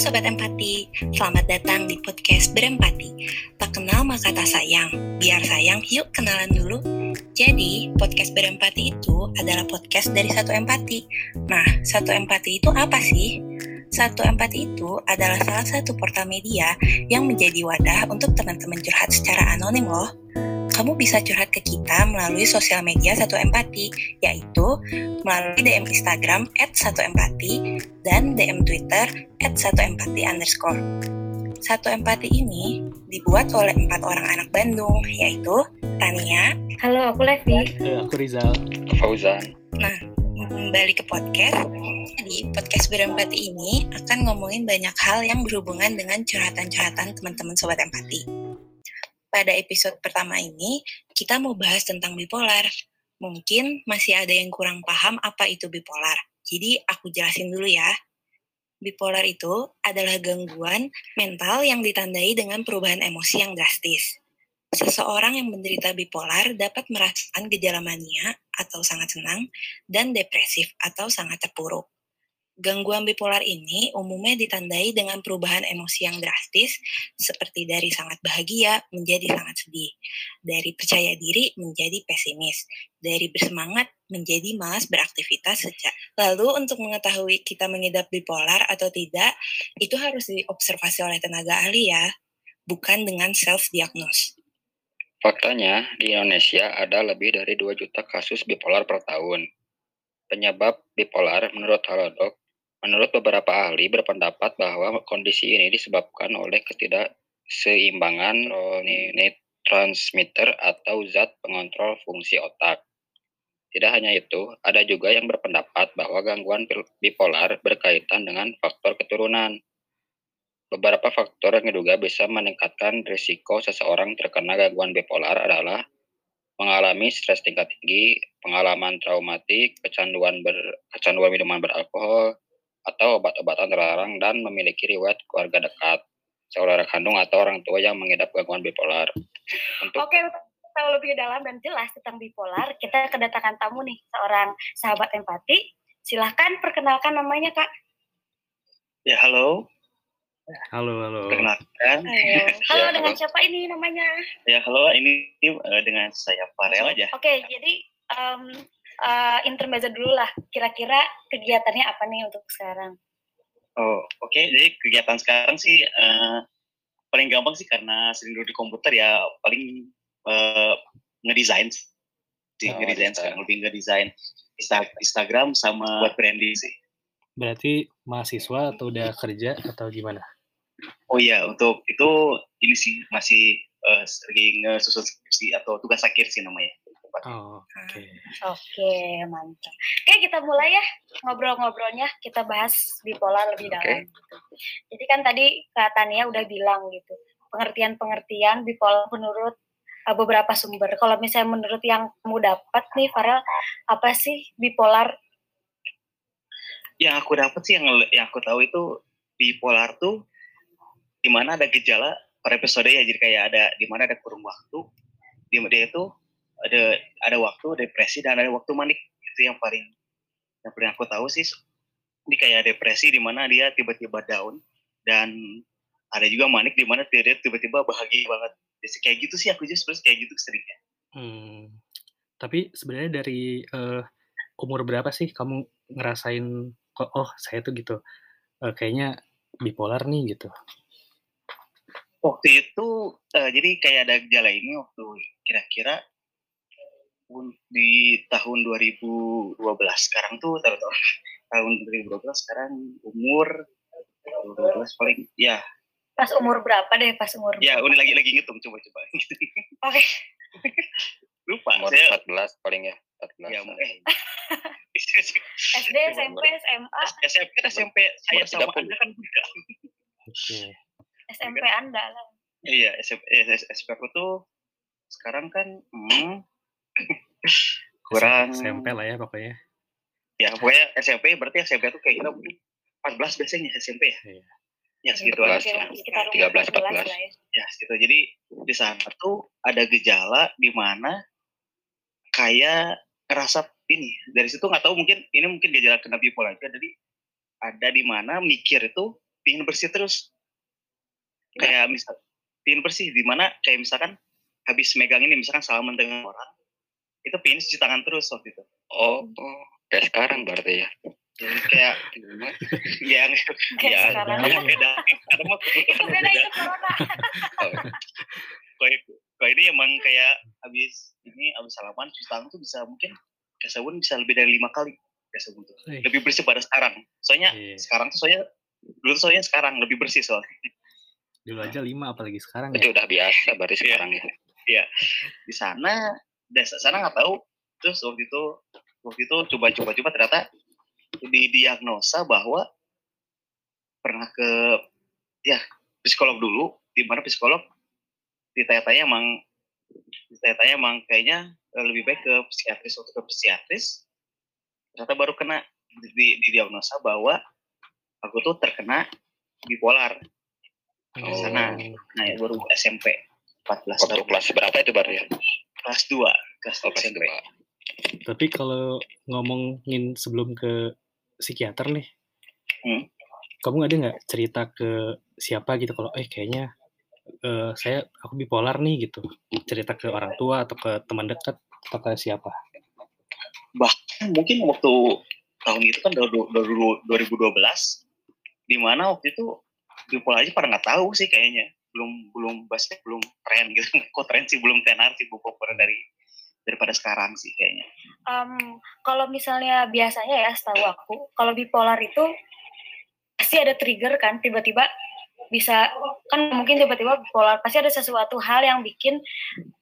Sobat Empati, selamat datang di podcast Berempati. Tak kenal maka tak sayang, biar sayang yuk kenalan dulu. Jadi, podcast Berempati itu adalah podcast dari Satu Empati. Nah, Satu Empati itu apa sih? Satu Empati itu adalah salah satu portal media yang menjadi wadah untuk teman-teman curhat secara anonim loh kamu bisa curhat ke kita melalui sosial media Satu Empati, yaitu melalui DM Instagram at Satu Empati dan DM Twitter at Satu Empati underscore. Satu Empati ini dibuat oleh empat orang anak Bandung, yaitu Tania. Halo, aku Levi. Aku Rizal. Fauzan. Nah, kembali ke podcast. Di podcast berempati ini akan ngomongin banyak hal yang berhubungan dengan curhatan-curhatan teman-teman Sobat Empati pada episode pertama ini kita mau bahas tentang bipolar. Mungkin masih ada yang kurang paham apa itu bipolar. Jadi aku jelasin dulu ya. Bipolar itu adalah gangguan mental yang ditandai dengan perubahan emosi yang drastis. Seseorang yang menderita bipolar dapat merasakan gejala mania atau sangat senang dan depresif atau sangat terpuruk. Gangguan bipolar ini umumnya ditandai dengan perubahan emosi yang drastis, seperti dari sangat bahagia menjadi sangat sedih, dari percaya diri menjadi pesimis, dari bersemangat menjadi malas beraktivitas sejak. Lalu untuk mengetahui kita mengidap bipolar atau tidak, itu harus diobservasi oleh tenaga ahli ya, bukan dengan self-diagnose. Faktanya, di Indonesia ada lebih dari 2 juta kasus bipolar per tahun. Penyebab bipolar menurut Halodoc Menurut beberapa ahli berpendapat bahwa kondisi ini disebabkan oleh ketidakseimbangan neurotransmitter atau zat pengontrol fungsi otak. Tidak hanya itu, ada juga yang berpendapat bahwa gangguan bipolar berkaitan dengan faktor keturunan. Beberapa faktor yang diduga bisa meningkatkan risiko seseorang terkena gangguan bipolar adalah mengalami stres tingkat tinggi, pengalaman traumatik, kecanduan ber, kecanduan minuman beralkohol, atau obat-obatan terlarang dan memiliki riwayat keluarga dekat, saudara kandung atau orang tua yang mengidap gangguan bipolar. Untuk Oke, tahu lebih dalam dan jelas tentang bipolar, kita kedatangan tamu nih, seorang sahabat empati. Silahkan perkenalkan namanya, Kak. Ya, halo. Halo, halo. Perkenalkan. Halo, halo ya, dengan halo. siapa ini namanya? Ya, halo, ini uh, dengan saya Farel aja. Oke, jadi um, uh, intermezzo dulu lah. Kira-kira kegiatannya apa nih untuk sekarang? Oh, oke. Okay. Jadi kegiatan sekarang sih uh, paling gampang sih karena sering duduk di komputer ya paling uh, ngedesain sih, oh, ngedesain sekarang lebih ngedesain Instagram sama buat branding sih. Berarti mahasiswa atau udah kerja atau gimana? Oh iya, untuk itu ini sih masih uh, lagi ngesusun skripsi atau tugas akhir sih namanya. Oh, oke. Okay. Oke, okay, mantap. Oke, kita mulai ya ngobrol-ngobrolnya. Kita bahas bipolar lebih dalam. Gitu. Jadi kan tadi Kak Tania udah bilang gitu, pengertian-pengertian bipolar menurut uh, beberapa sumber. Kalau misalnya menurut yang kamu dapat nih, Farel, apa sih bipolar? Yang aku dapat sih yang yang aku tahu itu bipolar tuh di mana ada gejala per episode ya, jadi kayak ada di mana ada kurung waktu, di dia itu ada ada waktu depresi dan ada waktu manik. Itu yang paling yang paling aku tahu sih. Ini kayak depresi di mana dia tiba-tiba down dan ada juga manik di mana dia tiba-tiba bahagia banget. Jadi kayak gitu sih aku juga sebenarnya kayak gitu seringnya. Hmm. tapi sebenarnya dari uh, umur berapa sih kamu ngerasain kok oh saya tuh gitu uh, kayaknya bipolar nih gitu? Waktu itu uh, jadi kayak ada gejala ini waktu kira-kira di tahun 2012 sekarang tuh tahun tahun 2012 sekarang umur 2012 paling ya. Pas umur berapa deh pas umur ya udah lagi lagi ngitung coba coba oke. Okay. lupa umur saya. 14 paling ya 14 ya eh. SD SMP SMA SMP SMP saya sama anda kan beda. Oke. SMP anda lah. Iya SMP SMP aku tuh sekarang kan hmm, kurang. SMP lah ya pokoknya. Ya pokoknya SMP berarti SMP tuh kayak kita 14 biasanya SMP ya? Iya. ya segitu aja. tiga belas empat belas. ya. Segitu. Jadi di sana tuh ada gejala di mana kayak rasa ini dari situ nggak tahu mungkin ini mungkin gejala kena bipolar aja jadi ada di mana mikir itu pingin bersih terus. Kayak misal pingin bersih di mana kayak misalkan habis megang ini misalkan salaman dengan orang itu pingin cuci tangan terus waktu itu Oh, oh, kayak sekarang berarti ya. kayak ya Kayak ya sekarang. ada beda itu beda itu corona kalau kalau ini emang kayak habis ini habis salaman cuci tangan tuh bisa mungkin ke sabun bisa lebih dari lima kali ke sabun tuh lebih bersih pada sekarang soalnya Iya. sekarang tuh soalnya dulu soalnya sekarang lebih bersih soalnya dulu aja lima apalagi sekarang Itu ya. udah biasa berarti Iya. sekarang ya. di sana desa sana nggak tahu terus waktu itu waktu itu coba-coba coba ternyata didiagnosa bahwa pernah ke ya psikolog dulu di mana psikolog ditanya-tanya emang ditanya-tanya emang kayaknya eh, lebih baik ke psikiatris waktu ke psikiatris ternyata baru kena di, didiagnosa bahwa aku tuh terkena bipolar Oh. di sana nah ya baru SMP 14 Waktu tahun kelas berapa itu berarti ya? Kelas 2 kelas Oh, 2 kelas. Tapi kalau ngomongin sebelum ke psikiater nih, Hmm. kamu ada nggak cerita ke siapa gitu kalau eh kayaknya eh, saya aku bipolar nih gitu, cerita ke orang tua atau ke teman dekat atau ke siapa? mungkin waktu tahun itu kan dua- dua- dua- 2012 di mana waktu itu bipolar aja pada nggak tahu sih kayaknya belum belum basket belum tren gitu. Kok tren sih belum tenar sih buku dari daripada sekarang sih kayaknya. Em, kalau misalnya biasanya ya setahu aku kalau bipolar itu pasti ada trigger kan tiba-tiba bisa kan mungkin tiba-tiba bipolar pasti ada sesuatu hal yang bikin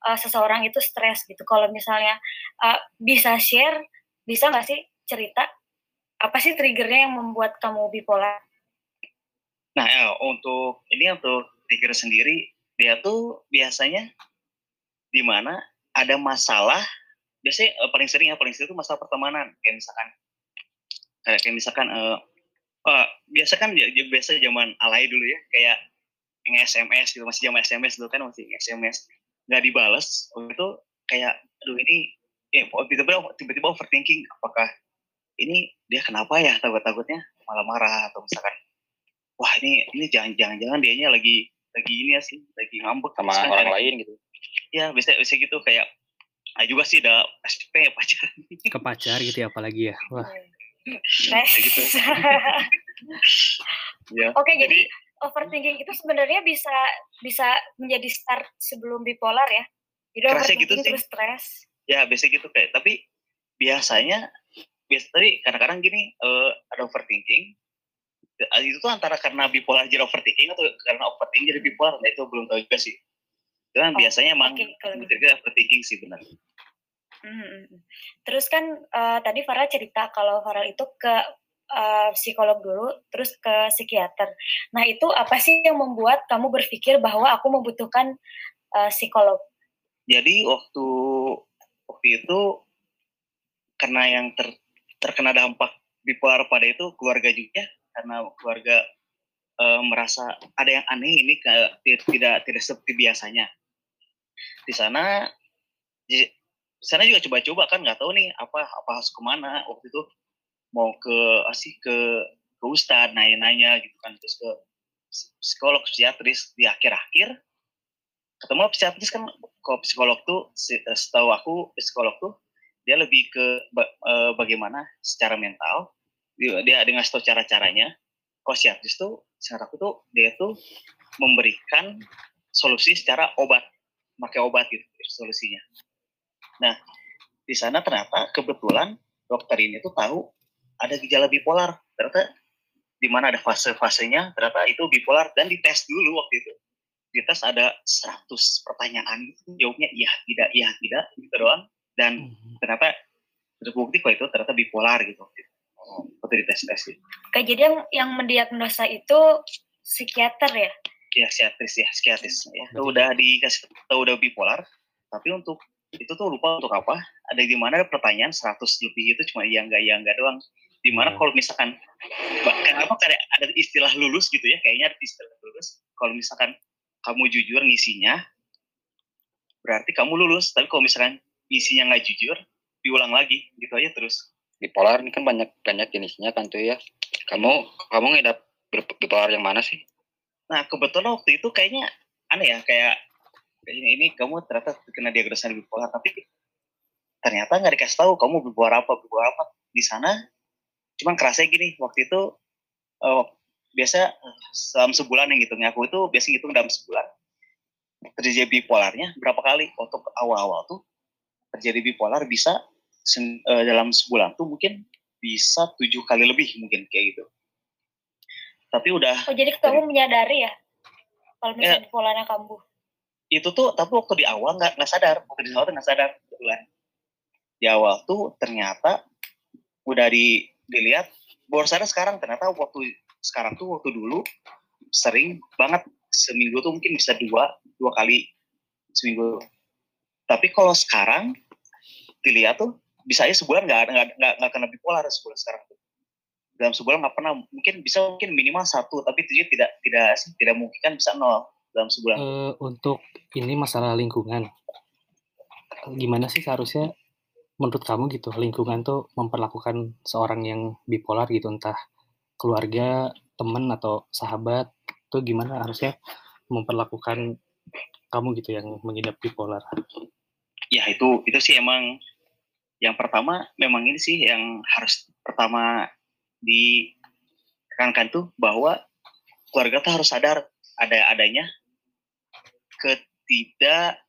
eh, seseorang itu stres gitu. Kalau misalnya eh, bisa share bisa nggak sih cerita apa sih triggernya yang membuat kamu bipolar? Nah ya, untuk ini untuk trigger sendiri dia tuh biasanya di mana ada masalah biasanya eh, paling sering ya paling sering itu masalah pertemanan. Kayak misalkan kayak kayak misalkan eh, eh, biasa kan biasa zaman alay dulu ya kayak nge SMS gitu masih zaman SMS dulu kan masih SMS nggak dibales itu kayak aduh ini tiba-tiba tiba-tiba overthinking apakah ini dia kenapa ya? Takut-takutnya malah marah atau misalkan wah ini ini jangan jangan jangan dianya lagi lagi ini ya sih lagi ngambek sama Misalkan orang kayak- lain gitu. ya bisa bisa gitu kayak ah juga sih udah SP ya pacaran Ke pacar gitu ya apalagi ya. Wah, Stres. gitu. ya Oke, jadi overthinking itu sebenarnya bisa bisa menjadi start sebelum bipolar ya. Jadi Kerasa overthinking gitu sih. terus stres. ya biasa gitu kayak tapi biasanya biasa tapi kadang-kadang gini eh, ada overthinking itu tuh antara karena bipolar jadi overthinking atau karena overthinking jadi bipolar nah itu belum tahu juga sih itu kan Oh, biasanya emang oke, kalau gitu. overthinking sih benar Mhm. Terus kan eh, tadi Farah cerita kalau Farah itu ke eh, psikolog dulu, terus ke psikiater. Nah itu apa sih yang membuat kamu berpikir bahwa aku membutuhkan eh, psikolog? jadi waktu waktu itu karena yang ter- terkena dampak bipolar pada itu keluarga juga karena keluarga eh, merasa ada yang aneh ini ti- tidak tidak seperti biasanya. Di sana di sana juga coba-coba kan nggak tahu nih apa apa harus ke mana waktu itu mau ke asih ke ke ustadz nanya-nanya gitu kan terus ke psikolog psikiatris di akhir-akhir ketemu psikiatris kan kalau psikolog tuh eh, setahu aku psikolog tuh dia lebih ke eh, bagaimana secara mental dia, dia ada ngasih tau cara-caranya. Kalau psikiatris tuh secara aku tuh dia tuh memberikan solusi secara obat. Pakai obat gitu solusinya. Nah di sana ternyata kebetulan dokter ini tuh tahu ada gejala bipolar. Ternyata di mana ada fase-fasenya ternyata itu bipolar dan dites dulu waktu itu. Dites ada 100 pertanyaan jawabnya iya tidak iya tidak gitu doang. Dan Mhm. ternyata terbukti kok itu ternyata bipolar gitu waktu dites tes gitu. Oke, jadi yang yang mendiagnosa itu psikiater ya? ya psikiatris ya psikiatris. Ya itu udah dikasih tahu udah bipolar tapi untuk itu tuh lupa untuk apa. Ada di mana ada pertanyaan 100 lebih itu cuma iya enggak iya enggak doang. Di mana Hmm. kalau misalkan ba- kenapa ada ada istilah lulus gitu ya? Kayaknya ada istilah lulus. Kalau misalkan kamu jujur ngisinya berarti kamu lulus. Tapi kalau misalkan isinya nggak jujur diulang lagi. Gitu aja terus Bipolar ini kan banyak banyak jenisnya kan tuh ya. Kamu kamu ngidap bipolar yang mana sih? Nah kebetulan waktu itu kayaknya aneh ya kayak ini, ini kamu ternyata kena diagnosa bipolar tapi ternyata nggak dikasih tahu kamu bipolar apa bipolar apa di sana cuman kerasa gini waktu itu uh, biasa dalam sebulan yang ngitungnya aku itu biasa ngitung dalam sebulan terjadi bipolarnya berapa kali waktu awal-awal tuh terjadi bipolar bisa uh, dalam sebulan tuh mungkin bisa tujuh kali lebih mungkin kayak gitu. Tapi udah oh jadi kamu menyadari ya? Kalau misalnya ya, bipolarnya kambuh itu tuh tapi waktu di awal nggak nggak sadar. Waktu di awal nggak sadar kebetulan. Di awal tuh ternyata udah di dilihat baru sadar sekarang. Ternyata waktu sekarang tuh waktu dulu sering banget. Seminggu tuh mungkin bisa dua dua kali seminggu. Tapi kalau sekarang dilihat tuh bisa aja sebulan nggak nggak nggak nggak kena bipolar sebulan sekarang tuh dalam sebulan nggak pernah mungkin bisa mungkin minimal satu tapi itu tidak tidak sih tidak mungkin kan bisa nol dalam sebulan? Uh, untuk ini masalah lingkungan, gimana sih seharusnya menurut kamu gitu lingkungan tuh memperlakukan seorang yang bipolar gitu entah keluarga, teman atau sahabat tuh gimana harusnya memperlakukan kamu gitu yang mengidap bipolar? Ya itu itu sih emang yang pertama memang ini sih yang harus pertama ditekankan tuh bahwa keluarga tuh harus sadar ada adanya ketidak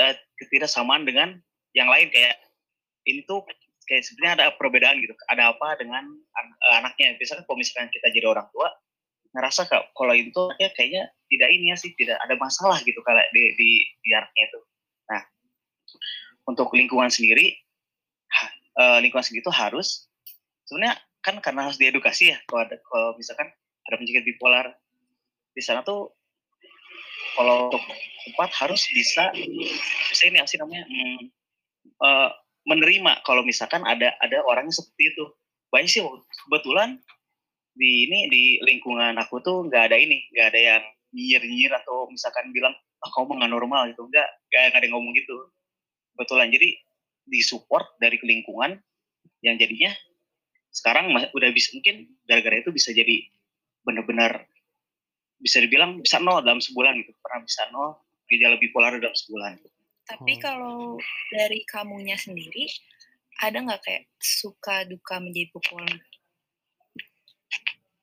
uh, ketidaksamaan dengan yang lain. Kayak ini tuh kayak sebenarnya ada perbedaan gitu. Ada apa dengan an uh, anaknya. Misalkan kalau misalkan kita jadi orang tua ngerasa kak kalau itu anaknya kayaknya tidak ini ya sih tidak ada masalah gitu kalau di, di, di anaknya itu. Nah untuk lingkungan sendiri uh, lingkungan sendiri itu harus sebenarnya kan karena harus diedukasi ya kalau ada kalau misalkan ada penyakit bipolar. Di sana tuh kalau untuk empat harus bisa bisa ini sih namanya hmm, uh, menerima kalau misalkan ada ada orang yang seperti itu. Banyak sih kebetulan di ini di lingkungan aku tuh nggak ada ini nggak ada yang nyir nyir atau misalkan bilang oh, kamu nggak normal gitu. Nggak nggak ada yang ngomong gitu. Kebetulan jadi disupport dari lingkungan yang jadinya sekarang udah bisa mungkin gara-gara itu bisa jadi benar-benar bisa dibilang bisa nol dalam sebulan gitu pernah bisa nol gejala bipolar dalam sebulan. Tapi hmm. kalau dari kamunya sendiri ada nggak kayak suka duka menjadi bipolar?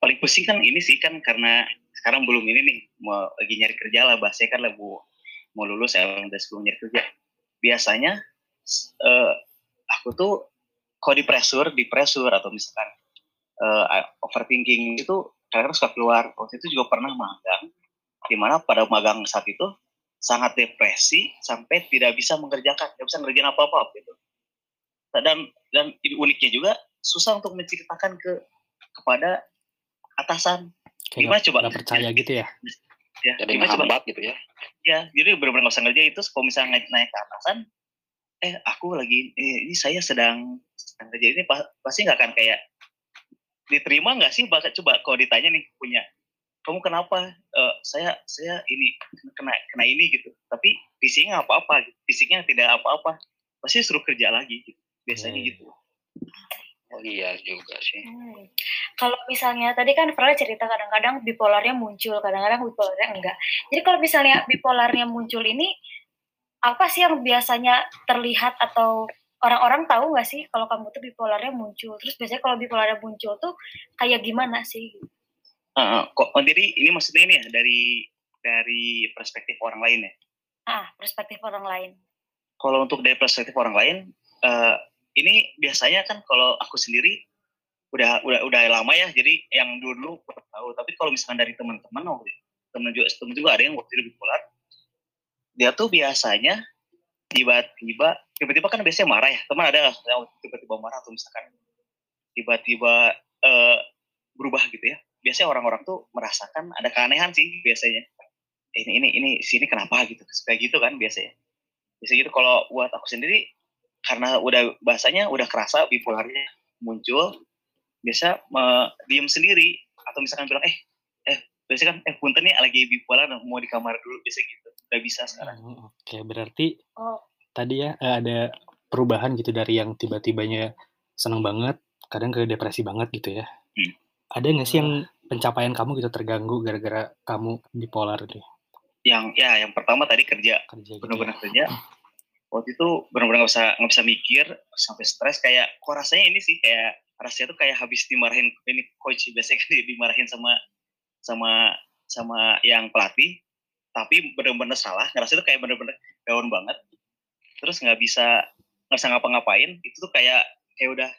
Paling pusing kan ini sih kan karena sekarang belum ini nih mau lagi nyari kerja lah bahasanya kan lagi mau lulus saya udah sebelum nyari kerja. Biasanya uh, aku tuh kalau di pressure di pressure atau misalkan uh, overthinking itu kadang suka keluar. Waktu itu juga pernah magang di mana pada magang saat itu sangat depresi sampai tidak bisa mengerjakan tidak bisa ngerjain apa apa gitu dan dan uniknya juga susah untuk menceritakan ke kepada atasan. Kayak gimana coba? nggak percaya gitu ya? Ya jadi gimana coba? gitu ya? Ya jadi benar-benar nggak usah ngerjain itu kalau misalnya naik ke atasan eh aku lagi eh, ini saya sedang sedang kerja. Ini pasti nggak akan kayak diterima nggak sih? Bakal coba kalau ditanya nih punya kamu kenapa? Uh, saya saya ini kena kena ini gitu. Tapi fisiknya apa apa fisiknya tidak apa apa pasti suruh kerja lagi gitu. biasanya hmm. gitu. Oh iya juga sih. Hmm. kalau misalnya tadi kan Fred cerita kadang-kadang bipolarnya muncul kadang-kadang bipolarnya enggak. Jadi kalau misalnya bipolarnya muncul ini apa sih yang biasanya terlihat atau orang-orang tahu nggak sih kalau kamu tuh bipolarnya muncul? Terus biasanya kalau bipolarnya muncul tuh kayak gimana sih? Uh, kok oh, jadi ini maksudnya ini ya dari dari perspektif orang lain ya? Ah, perspektif orang lain. Kalau untuk dari perspektif orang lain, uh, ini biasanya kan kalau aku sendiri udah udah udah lama ya, jadi yang dulu dulu tahu. Tapi kalau misalkan dari teman-teman, teman juga teman juga ada yang waktu itu bipolar, dia tuh biasanya tiba-tiba tiba-tiba kan biasanya marah ya. Teman ada yang tiba-tiba marah atau misalkan tiba-tiba uh, berubah gitu ya? Biasanya orang-orang tuh merasakan ada keanehan sih biasanya. Ini ini ini sini kenapa gitu? Kayak gitu kan biasanya. Biasanya gitu. Kalau buat aku sendiri karena udah bahasanya udah kerasa bipolarnya muncul biasa me, diem sendiri. Atau misalkan bilang eh eh biasanya kan eh punten nih lagi bipolar mau di kamar dulu biasa gitu udah bisa sekarang. Oh, Oke, okay. berarti oh. tadi ya eh, ada perubahan gitu dari yang tiba-tibanya senang banget, kadang ke depresi banget gitu ya. Hmm. Ada nggak sih yang pencapaian kamu gitu terganggu gara-gara kamu bipolar nih yang ya yang pertama tadi kerja kerja gitu benar-benar ya. kerja waktu itu benar-benar nggak bisa nggak bisa mikir sampai stres kayak kok rasanya ini sih kayak rasanya tuh kayak habis dimarahin ini coach biasanya kan dimarahin sama sama sama yang pelatih tapi benar-benar salah ngerasa itu kayak benar-benar down banget. Terus nggak bisa bisa ngapa-ngapain itu tuh kayak kayak udah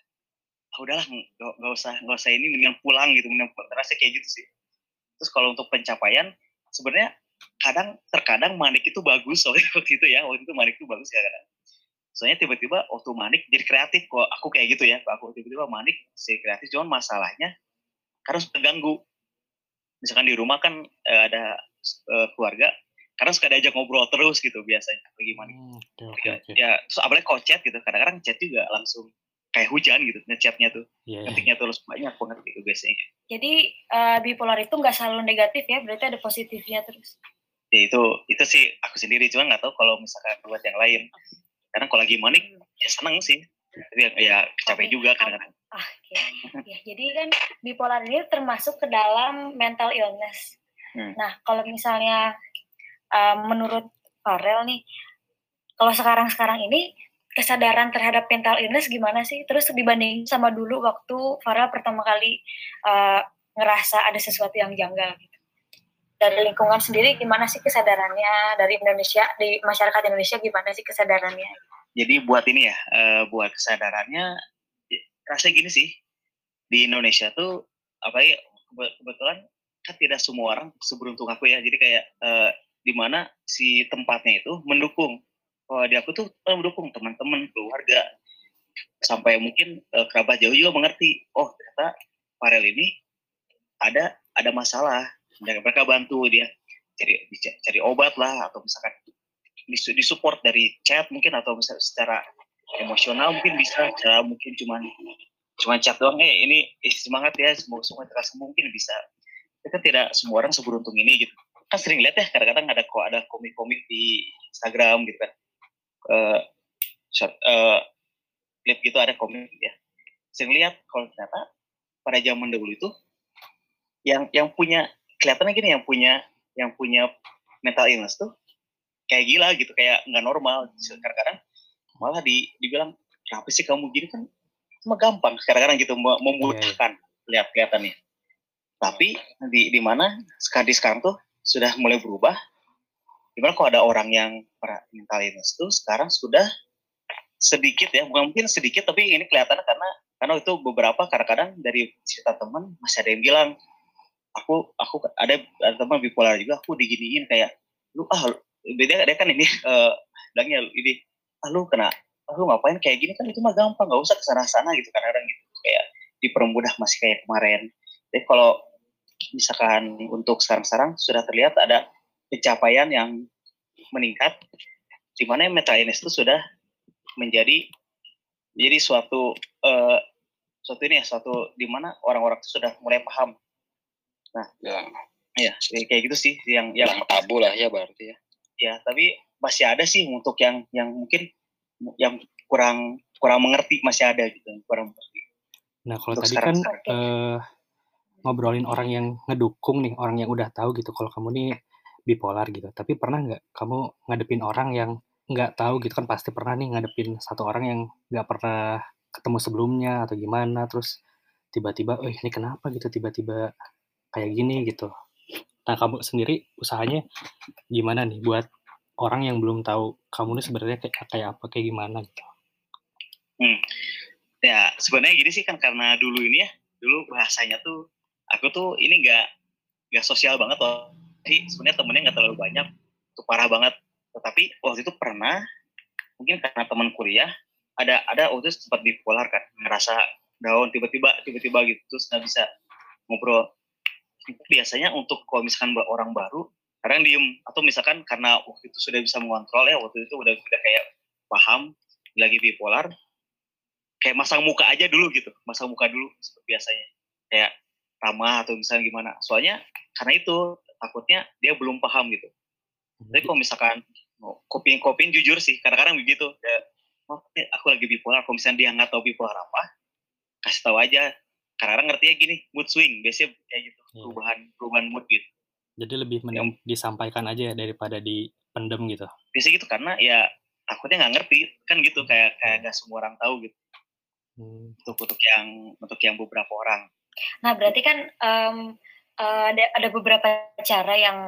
ah udahlah nggak usah nggak usah ini mendingan pulang gitu mendingan pulang. Rasanya kayak gitu sih. Terus kalau untuk pencapaian sebenarnya kadang terkadang manik itu bagus soalnya waktu itu ya waktu itu manik itu bagus ya kadang. Soalnya tiba-tiba waktu manik jadi kreatif kok aku kayak gitu ya aku tiba-tiba manik jadi kreatif cuman masalahnya karena suka ganggu misalkan di rumah kan eh, ada eh, keluarga karena suka diajak ngobrol terus gitu biasanya lagi manik Hmm, oke oke ya, ya terus apalagi kalau chat gitu kadang-kadang chat juga langsung kayak hujan gitu ngechatnya tuh Iya, iya. ketiknya terus banyak banget gitu biasanya Jadi eh, bipolar itu nggak selalu negatif ya, berarti ada positifnya terus. ya itu itu sih aku sendiri cuma nggak tahu kalau misalkan buat yang lain karena kalau lagi manik ya seneng sih tapi ya, ya capek Oke. juga kadang-kadang Ah, oke. Ya, jadi kan bipolar ini termasuk ke dalam mental illness. Hmm. Nah, kalau misalnya eh, menurut Farel nih, kalau sekarang-sekarang ini kesadaran terhadap mental illness gimana sih? Terus dibanding sama dulu waktu Farel pertama kali eh, ngerasa ada sesuatu yang janggal gitu. Dari lingkungan sendiri gimana sih kesadarannya dari Indonesia di masyarakat Indonesia gimana sih kesadarannya? jadi buat ini ya eh, buat kesadarannya ya, rasanya gini sih di Indonesia tuh apa ya kebe- kebetulan kan tidak semua orang seberuntung aku ya. Jadi kayak eh, di mana si tempatnya itu mendukung. Oh, di aku tuh eh, mendukung teman-teman keluarga. Sampai mungkin eh, kerabat jauh juga mengerti oh ternyata Farel ini ada ada masalah. Dan mereka bantu dia cari cari obat lah atau misalkan disu- disupport dari chat mungkin atau misalnya secara emosional mungkin bisa. Cara mungkin cuman cuman chat doang eh ini semangat ya semoga semua terasa mungkin bisa kan tidak semua orang seberuntung ini gitu. Kan sering lihat ya kadang-kadang ada kok ada komik-komik di Instagram gitu kan. Eh short eh, klip gitu ada komik ya. Sering lihat kalau ternyata pada zaman dahulu itu yang yang punya kelihatannya gini yang punya yang punya mental illness tuh kayak gila gitu. Kayak nggak normal. Kadang-kadang malah di dibilang kenapa sih kamu gini? Kan cuma gampang kadang-kadang gitu me- memudahkan lihat kelihatannya tapi di di mana sekarang sekarang tuh sudah mulai berubah. Di mana kalau ada orang yang mental illness tuh sekarang sudah sedikit ya bukan mungkin sedikit tapi ini kelihatannya karena karena itu beberapa kadang-kadang dari cerita teman masih ada yang bilang aku aku ada ada teman bipolar juga aku diginiin kayak lu ah beda dia kan ini eh bilangnya ini ah lu kena ah, lu ngapain kayak gini? Kan itu mah gampang nggak usah ke sana sana gitu kadang-kadang gitu kayak dipermudah masih kayak kemarin. Jadi kalau misalkan untuk sekarang-sekarang sudah terlihat ada pencapaian yang meningkat di mana mental illness itu sudah menjadi menjadi suatu eh, suatu ini ya suatu di mana orang-orang itu sudah mulai paham. Ya, ya kayak gitu sih yang yang tabu lah ya berarti ya. ya tapi masih ada sih untuk yang yang mungkin yang kurang kurang mengerti masih ada gitu yang kurang mengerti. Nah, kalau Untuk tadi kan sekarang- eh, ngobrolin orang yang ngedukung nih, orang yang udah tahu gitu kalau kamu nih bipolar gitu. Tapi pernah nggak kamu ngadepin orang yang nggak tahu gitu kan pasti pernah nih ngadepin satu orang yang nggak pernah ketemu sebelumnya atau gimana terus tiba-tiba, oh ini kenapa gitu tiba-tiba kayak gini gitu. Nah kamu sendiri usahanya gimana nih buat orang yang belum tahu kamu nih sebenarnya kayak kayak apa kayak gimana gitu. ya sebenarnya gini sih kan karena dulu ini ya dulu bahasanya tuh aku tuh ini nggak nggak sosial banget loh. Jadi sebenarnya temennya nggak terlalu banyak tuh parah banget. Tetapi waktu itu pernah mungkin karena teman kuliah ada ada waktu itu sempat bipolar kan ngerasa down tiba-tiba tiba-tiba gitu terus nggak bisa ngobrol. Biasanya untuk kalau misalkan orang baru kadang diem. Atau misalkan karena waktu itu sudah bisa mengontrol ya waktu itu udah udah kayak paham lagi bipolar kayak masang muka aja dulu gitu masang muka dulu seperti biasanya. Kayak ramah atau misalnya gimana. Soalnya karena itu takutnya dia belum paham gitu. Tapi kalau misalkan mau kopin kopin jujur sih kadang-kadang begitu. "Maaf, nih, aku lagi bipolar kalau misalnya dia nggak tahu bipolar apa kasih tahu aja. Karena ngerti ya gini mood swing biasanya kayak gitu Iya. perubahan perubahan mood gitu. Jadi lebih mending disampaikan aja ya daripada dipendem gitu. biasanya gitu karena ya takutnya nggak ngerti kan gitu kayak kayak gak semua orang tahu gitu. Hmm. untuk untuk yang untuk yang beberapa orang Nah, berarti kan em, eh, ada ada beberapa cara yang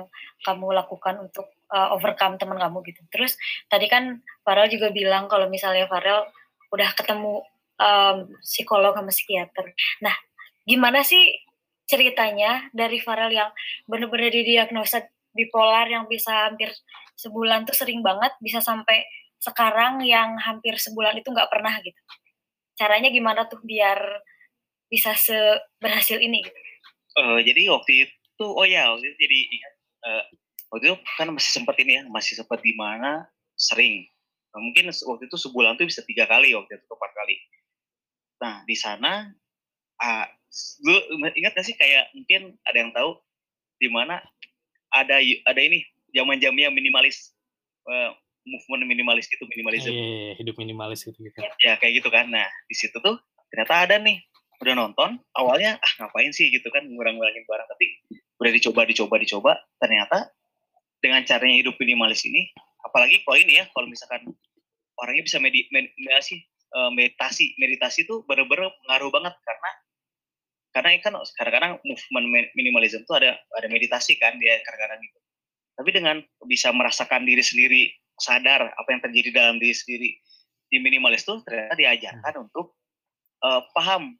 kamu lakukan untuk eh, overcome teman kamu gitu. Terus tadi kan Farel juga bilang kalau misalnya Farel udah ketemu em, psikolog sama psikiater. Nah, gimana sih ceritanya dari Farel yang benar-benar didiagnosa bipolar yang bisa hampir sebulan tuh sering banget bisa sampai sekarang yang hampir sebulan itu nggak pernah gitu. Caranya gimana tuh biar bisa seberhasil ini gitu. Eh, jadi waktu itu oh ya waktu itu jadi ingat eh, waktu itu kan masih sempat ini ya masih sempat di mana sering Nah, mungkin waktu itu sebulan tuh bisa tiga kali waktu itu empat kali nah di sana ah lu ingat gak sih kayak mungkin ada yang tahu di mana ada ada ini zaman jamnya minimalis eh, movement minimalis gitu Iya, minimalism iya, iya, hidup minimalis gitu gitu. ya kayak gitu kan nah di situ tuh ternyata ada nih udah nonton awalnya ah ngapain sih? gitu kan ngurang-ngurangin barang. Tapi udah dicoba dicoba dicoba ternyata dengan caranya hidup minimalis ini apalagi kalau ini ya kalau misalkan orangnya bisa medi, med- meditasi eh, meditasi meditasi itu bener-bener pengaruh banget karena karena kan kadang-kadang movement mi- minimalism itu ada ada meditasi kan dia kadang-kadang gitu. Tapi dengan bisa merasakan diri sendiri sadar apa yang terjadi dalam diri sendiri di minimalis tuh ternyata diajarkan untuk eh, paham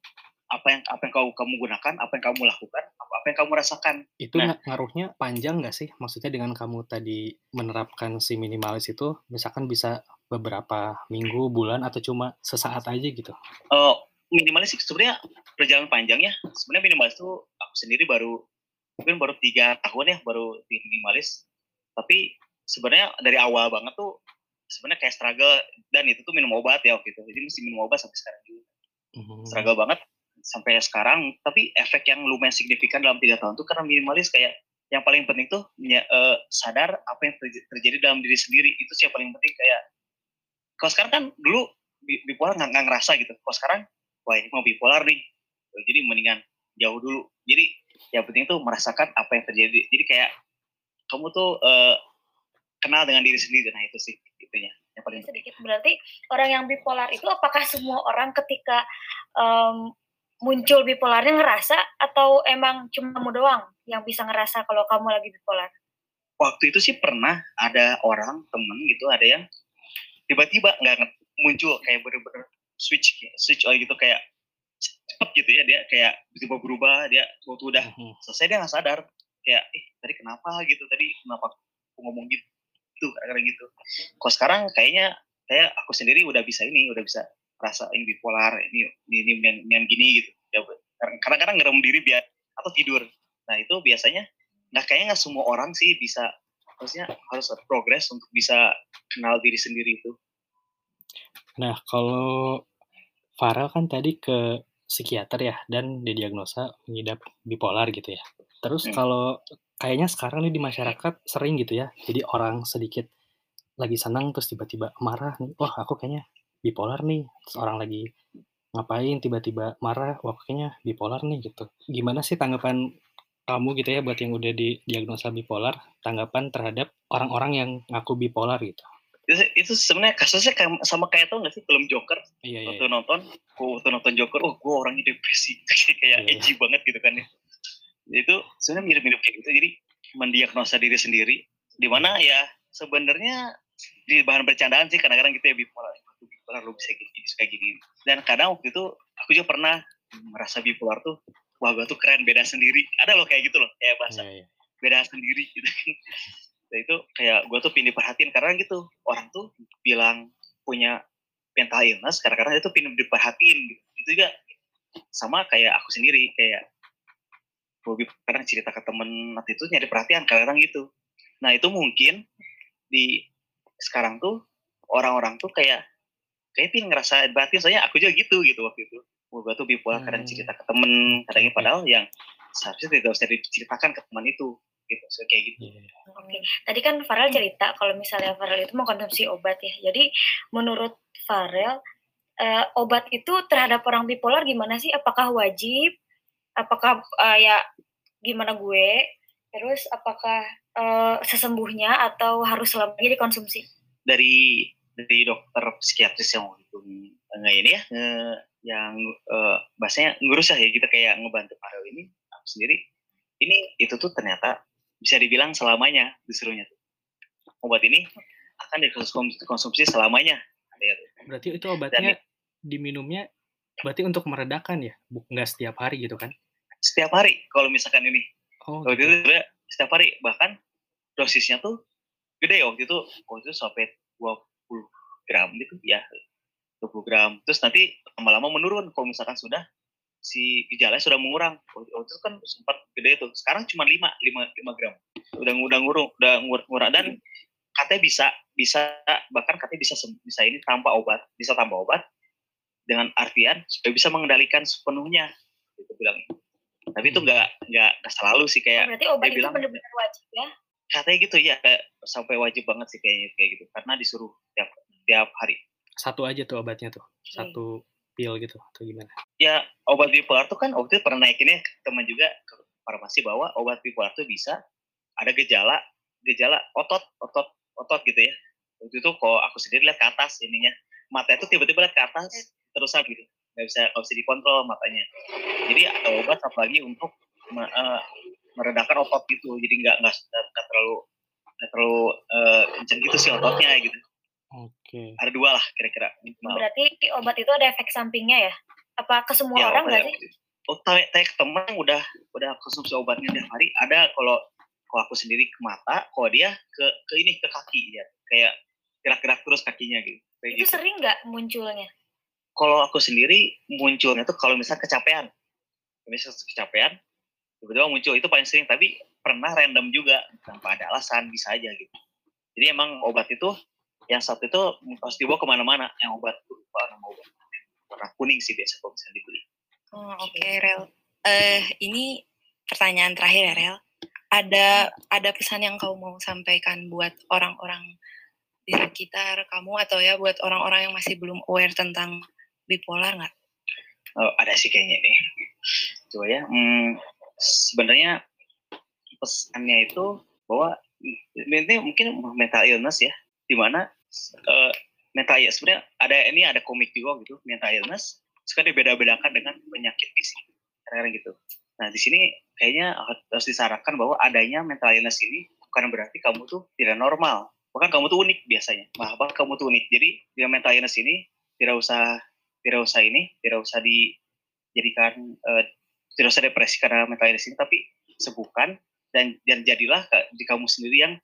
apa yang apa yang kau kamu gunakan apa yang kamu lakukan apa, apa yang kamu rasakan Itu Nah. nga- ngaruhnya panjang nggak sih? Maksudnya dengan kamu tadi menerapkan si minimalis itu, misalkan bisa beberapa minggu, bulan, atau cuma sesaat aja gitu? Eh, minimalis sih sebenarnya perjalanan panjangnya sebenarnya minimalis tuh aku sendiri baru mungkin baru tiga tahun ya baru di minimalis tapi sebenarnya dari awal banget tuh sebenarnya kayak struggle dan itu tuh minum obat ya waktu itu jadi mesti minum obat sampai sekarang juga Hmm. struggle banget sampai sekarang tapi efek yang lumayan signifikan dalam tiga tahun tuh karena minimalis kayak yang paling penting tuh nya- eh, sadar apa yang terj- terjadi dalam diri sendiri. Itu sih yang paling penting kayak kalau sekarang kan dulu bi- bipolar nggak ngerasa gitu. Kalau sekarang wah ini mau bipolar nih. Jadi mendingan jauh dulu. Jadi yang penting tuh merasakan apa yang terjadi. Jadi kayak kamu tuh eh, kenal dengan diri sendiri. Nah itu sih itunya yang paling sedikit berarti orang yang bipolar itu apakah semua orang ketika em, muncul bipolarnya ngerasa atau emang cuma kamu doang yang bisa ngerasa kalau kamu lagi bipolar? waktu itu sih pernah ada orang temen gitu ada yang tiba-tiba nggak muncul kayak bener-bener switch switch on gitu kayak cepet gitu ya dia kayak tiba berubah dia waktu udah Mhm. selesai dia nggak sadar kayak eh tadi kenapa gitu tadi kenapa aku ngomong gitu gitu kadang gitu kalau sekarang kayaknya kayak aku sendiri udah bisa ini udah bisa rasain bipolar ini ini ini yang, yang gini gitu ya kadang-kadang ngerem diri biar atau tidur nah itu biasanya nggak kayaknya nggak semua orang sih bisa maksudnya harus progres untuk bisa kenal diri sendiri itu Nah, kalau Farel kan tadi ke psikiater ya, dan didiagnosa mengidap bipolar gitu ya. Terus Hmm. kalau kayaknya sekarang nih di masyarakat sering gitu ya, jadi orang sedikit lagi senang terus tiba-tiba marah nih, wah aku kayaknya bipolar nih. Terus orang lagi ngapain tiba-tiba marah, wah kayaknya bipolar nih gitu. Gimana sih tanggapan kamu gitu ya buat yang udah didiagnosa bipolar, tanggapan terhadap orang-orang yang ngaku bipolar gitu? itu, itu sebenarnya kasusnya kayak- sama kayak tau nggak sih film Joker Iya, iya. waktu nonton gua waktu nonton Joker oh gue orangnya depresi kayak Iya. edgy banget gitu kan ya itu sebenarnya mirip-mirip kayak gitu jadi mendiagnosa diri sendiri di mana ya sebenarnya di bahan bercandaan sih kadang-kadang gitu ya bipolar Aku bipolar lu bisa gini suka gini dan kadang waktu itu aku juga pernah merasa bipolar tuh wah gue tuh keren beda sendiri ada loh kayak gitu loh kayak bahasa Iya, iya. beda sendiri gitu kan. Dan itu kayak gue tuh pindah perhatiin karena gitu orang tuh bilang punya mental illness kadang-kadang itu pindah diperhatiin gitu. Itu juga sama kayak aku sendiri kayak gue kadang cerita ke temen nanti itu nyari perhatian kadang-kadang gitu. Nah itu mungkin di sekarang tuh orang-orang tuh kayak kayak pin ngerasa batin soalnya aku juga gitu gitu waktu itu gue tuh bipolar kadang Hmm. cerita ke temen kadang padahal yang seharusnya tidak usah diceritakan ke teman itu gitu so, kayak gitu Iya. Oke, tadi kan Farel cerita kalau misalnya Farel itu mengkonsumsi obat ya. Jadi menurut Farel uh, obat itu terhadap orang bipolar gimana sih? Apakah wajib? Apakah uh, ya gimana gue? Terus apakah uh, sesembuhnya atau harus selamanya dikonsumsi? Dari dari dokter psikiatris yang itu nggak ini ya nge, yang uh, bahasanya ngurus ya gitu kayak ngebantu Farel ini aku sendiri ini itu tuh ternyata bisa dibilang selamanya disuruhnya tuh. Obat ini akan dikonsumsi selamanya. Berarti itu obatnya Dan, diminumnya berarti untuk meredakan ya? Nggak setiap hari gitu kan? Setiap hari kalau misalkan ini. Oh, gitu. itu setiap hari bahkan dosisnya tuh gede ya waktu itu waktu itu sampai 20 gram gitu ya 20 gram. Terus nanti lama-lama menurun kalau misalkan sudah si gejalanya sudah mengurang. Waktu itu kan sempat gede itu sekarang cuma 5 5 5 gram. Udah udah ngurung udah ngurang. Dan katanya bisa bisa bahkan katanya bisa bisa ini tanpa obat bisa tanpa obat dengan artian supaya bisa mengendalikan sepenuhnya itu bilang. Tapi itu nggak nggak selalu sih kayak berarti obat itu benar-benar wajib ya katanya gitu ya kayak sampai wajib banget sih kayaknya kayak gitu karena disuruh tiap tiap hari. Satu aja tuh obatnya tuh satu pil gitu atau gimana? Ya obat bipolar tuh kan waktu itu pernah naikinnya teman juga ke farmasi bahwa obat bipolar tuh bisa ada gejala gejala otot otot otot gitu ya. Waktu itu kok aku sendiri lihat ke atas ininya mata itu tiba-tiba lihat ke atas terus gitu nggak bisa nggak bisa dikontrol matanya. Jadi ada obat apalagi untuk uh, meredakan otot itu jadi nggak nggak terlalu nggak terlalu uh, kenceng gitu sih ototnya gitu Oke. Okay. Ada dua lah kira-kira. Berarti obat itu ada efek sampingnya ya? Apa ke semua ya, orang nggak sih? Oh, tanya, tanya ke teman udah udah konsumsi obatnya tiap hari. Ada kalau kalau aku sendiri ke mata, kalau dia ke ke ini ke kaki ya, kayak gerak-gerak terus kakinya gitu. Kayak itu gitu. sering nggak munculnya? Kalau aku sendiri munculnya tuh kalau misalnya kecapean, misalnya kecapean, tiba-tiba muncul itu paling sering. Tapi pernah random juga tanpa ada alasan bisa aja gitu. Jadi emang obat itu yang satu itu harus dibawa ke mana-mana yang obat lupa nama obat warna kuning sih biasa kalau misalnya dibeli oh, oke okay, rel uh, ini pertanyaan terakhir ya rel ada ada pesan yang kau mau sampaikan buat orang-orang di sekitar kamu atau ya buat orang-orang yang masih belum aware tentang bipolar nggak? Oh, ada sih kayaknya nih. Coba ya. Hmm, sebenarnya pesannya itu bahwa ini mungkin mental illness ya, di mana uh, mental illness sebenarnya ada ini ada komik juga gitu mental illness suka dibeda-bedakan dengan penyakit fisik kadang gitu. Nah di sini kayaknya harus disarankan bahwa adanya mental illness ini bukan berarti kamu tuh tidak normal bahkan kamu tuh unik biasanya bahkan kamu tuh unik. Jadi dengan mental illness ini tidak usah tidak usah ini tidak usah dijadikan uh, tidak usah depresi karena mental illness ini tapi sembuhkan dan dan jadilah di kamu sendiri yang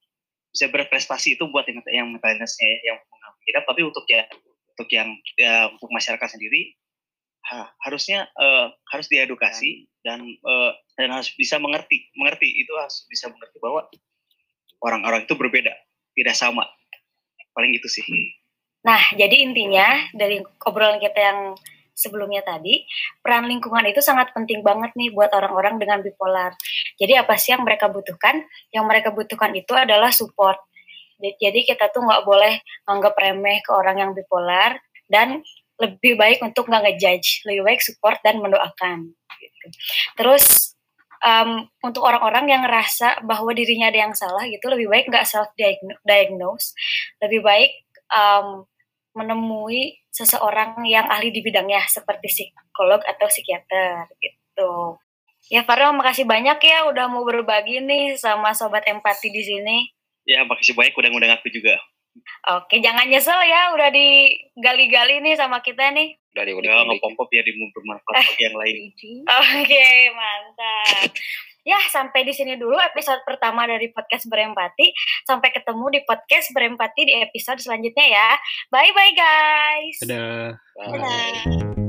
bisa berprestasi itu buat yang yang mentalnya yang mengalami tapi untuk ya untuk yang ya, untuk masyarakat sendiri ha, harusnya uh, harus diedukasi dan uh, dan harus bisa mengerti mengerti itu harus bisa mengerti bahwa orang-orang itu berbeda tidak sama. Paling itu sih. Nah jadi intinya dari obrolan kita yang sebelumnya tadi, peran lingkungan itu sangat penting banget nih buat orang-orang dengan bipolar. Jadi apa sih yang mereka butuhkan? Yang mereka butuhkan itu adalah support. Jadi kita tuh nggak boleh anggap remeh ke orang yang bipolar dan lebih baik untuk nggak ngejudge, lebih baik support dan mendoakan. Gitu. Terus um, untuk orang-orang yang ngerasa bahwa dirinya ada yang salah gitu, lebih baik nggak self diagnose, lebih baik um, menemui seseorang yang ahli di bidangnya seperti psikolog atau psikiater gitu. Ya Farel makasih banyak ya udah mau berbagi nih sama sobat empati di sini. Ya makasih banyak udah ngundang aku juga. Oke, jangan nyesel ya udah digali-gali nih sama kita nih. Udah di udah ngepop-pop ya di bermanfaat bagi yang lain. Oke, mantap. Ya, sampai di sini dulu episode pertama dari podcast Berempati. Sampai ketemu di podcast Berempati di episode selanjutnya ya. Bye-bye guys. Dadah. Dadah.